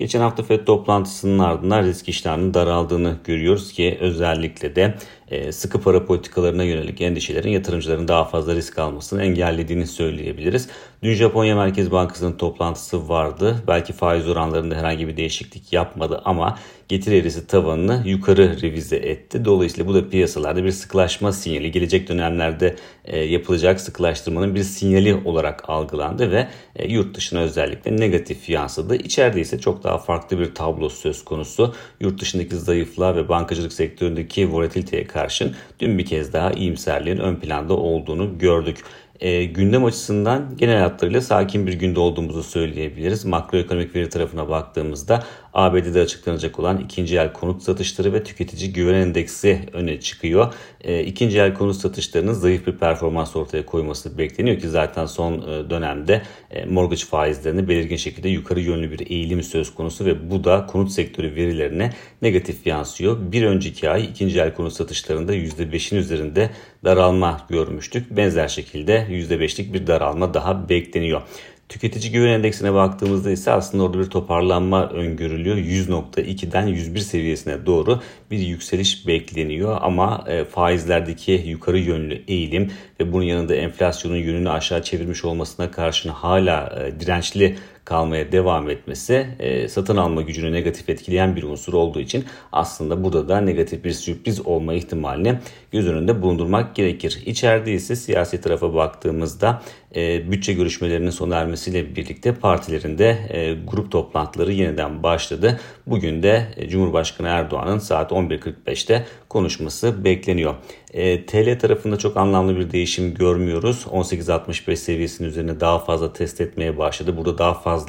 Geçen hafta FED toplantısının ardından risk iştahının daraldığını görüyoruz ki özellikle de e, sıkı para politikalarına yönelik endişelerin yatırımcıların daha fazla risk almasını engellediğini söyleyebiliriz. Dün Japonya Merkez Bankası'nın toplantısı vardı. Belki faiz oranlarında herhangi bir değişiklik yapmadı ama getiri eğrisi tavanını yukarı revize etti. Dolayısıyla bu da piyasalarda bir sıkılaşma sinyali, gelecek dönemlerde e, yapılacak sıkılaştırmanın bir sinyali olarak algılandı ve e, yurt dışına özellikle negatif yansıdı. İçeride ise çok daha farklı bir tablo söz konusu. Yurt dışındaki zayıflığa ve bankacılık sektöründeki volatiliteye karşın dün bir kez daha iyimserliğin ön planda olduğunu gördük. E, gündem açısından genel hatlarıyla sakin bir günde olduğumuzu söyleyebiliriz. Makroekonomik veri tarafına baktığımızda ABD'de açıklanacak olan ikinci el konut satışları ve tüketici güven endeksi öne çıkıyor. E, ikinci el konut satışlarının zayıf bir performans ortaya koyması bekleniyor ki zaten son e, dönemde e, mortgage faizlerini belirgin şekilde yukarı yönlü bir eğilim söz konusu ve bu da konut sektörü verilerine negatif yansıyor. Bir önceki ay ikinci el konut satışlarında %5'in üzerinde daralma görmüştük. Benzer şekilde %5'lik bir daralma daha bekleniyor. Tüketici güven endeksine baktığımızda ise aslında orada bir toparlanma öngörülüyor. 100.2'den 101 seviyesine doğru bir yükseliş bekleniyor ama e, faizlerdeki yukarı yönlü eğilim ve bunun yanında enflasyonun yönünü aşağı çevirmiş olmasına karşın hala e, dirençli kalmaya devam etmesi e, satın alma gücünü negatif etkileyen bir unsur olduğu için aslında burada da negatif bir sürpriz olma ihtimalini göz önünde bulundurmak gerekir. İçeride ise siyasi tarafa baktığımızda e, bütçe görüşmelerinin sona ermesiyle birlikte partilerinde e, grup toplantıları yeniden başladı. Bugün de e, Cumhurbaşkanı Erdoğan'ın saat 11.45'te konuşması bekleniyor. E, TL tarafında çok anlamlı bir değişim görmüyoruz. 18.65 seviyesinin üzerine daha fazla test etmeye başladı. Burada daha fazla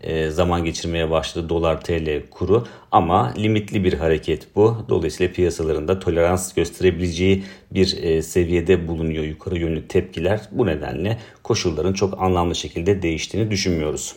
e, zaman geçirmeye başladı dolar TL kuru ama limitli bir hareket bu. Dolayısıyla piyasalarında tolerans gösterebileceği bir e, seviyede bulunuyor yukarı yönlü tepkiler. Bu nedenle koşulların çok anlamlı şekilde değiştiğini düşünmüyoruz.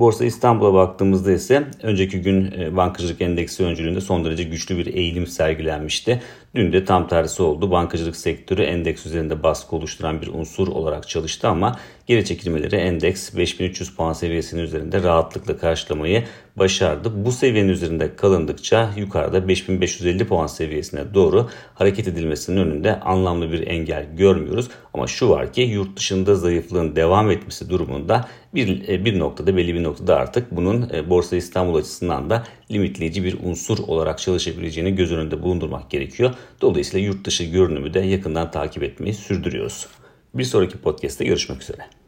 Borsa İstanbul'a baktığımızda ise önceki gün e, bankacılık endeksi öncülüğünde son derece güçlü bir eğilim sergilenmişti. Dün de tam tersi oldu. Bankacılık sektörü endeks üzerinde baskı oluşturan bir unsur olarak çalıştı ama geri çekilmeleri endeks 5300 puan seviyesinin üzerinde rahatlıkla karşılamayı başardı. Bu seviyenin üzerinde kalındıkça yukarıda 5550 puan seviyesine doğru hareket edilmesinin önünde anlamlı bir engel görmüyoruz. Ama şu var ki yurt dışında zayıflığın devam etmesi durumunda bir, e, bir noktada belli bir noktada artık bunun e, Borsa İstanbul açısından da limitleyici bir unsur olarak çalışabileceğini göz önünde bulundurmak gerekiyor. Dolayısıyla yurt dışı görünümü de yakından takip etmeyi sürdürüyoruz. Bir sonraki podcast'te görüşmek üzere.